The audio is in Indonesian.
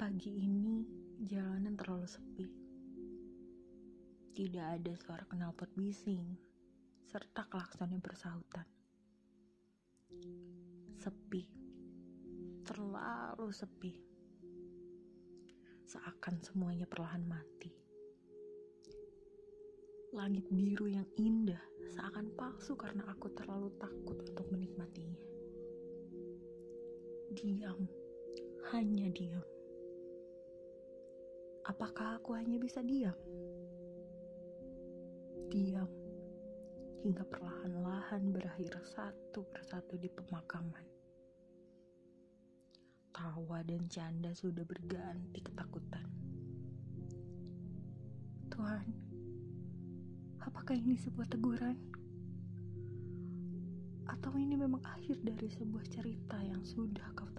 Pagi ini jalanan terlalu sepi. Tidak ada suara knalpot bising serta klakson yang bersahutan. Sepi. Terlalu sepi. Seakan semuanya perlahan mati. Langit biru yang indah seakan palsu karena aku terlalu takut untuk menikmatinya. Diam, hanya diam. Apakah aku hanya bisa diam? Diam hingga perlahan-lahan berakhir satu persatu di pemakaman. Tawa dan canda sudah berganti ketakutan. Tuhan, apakah ini sebuah teguran? Atau ini memang akhir dari sebuah cerita yang sudah kau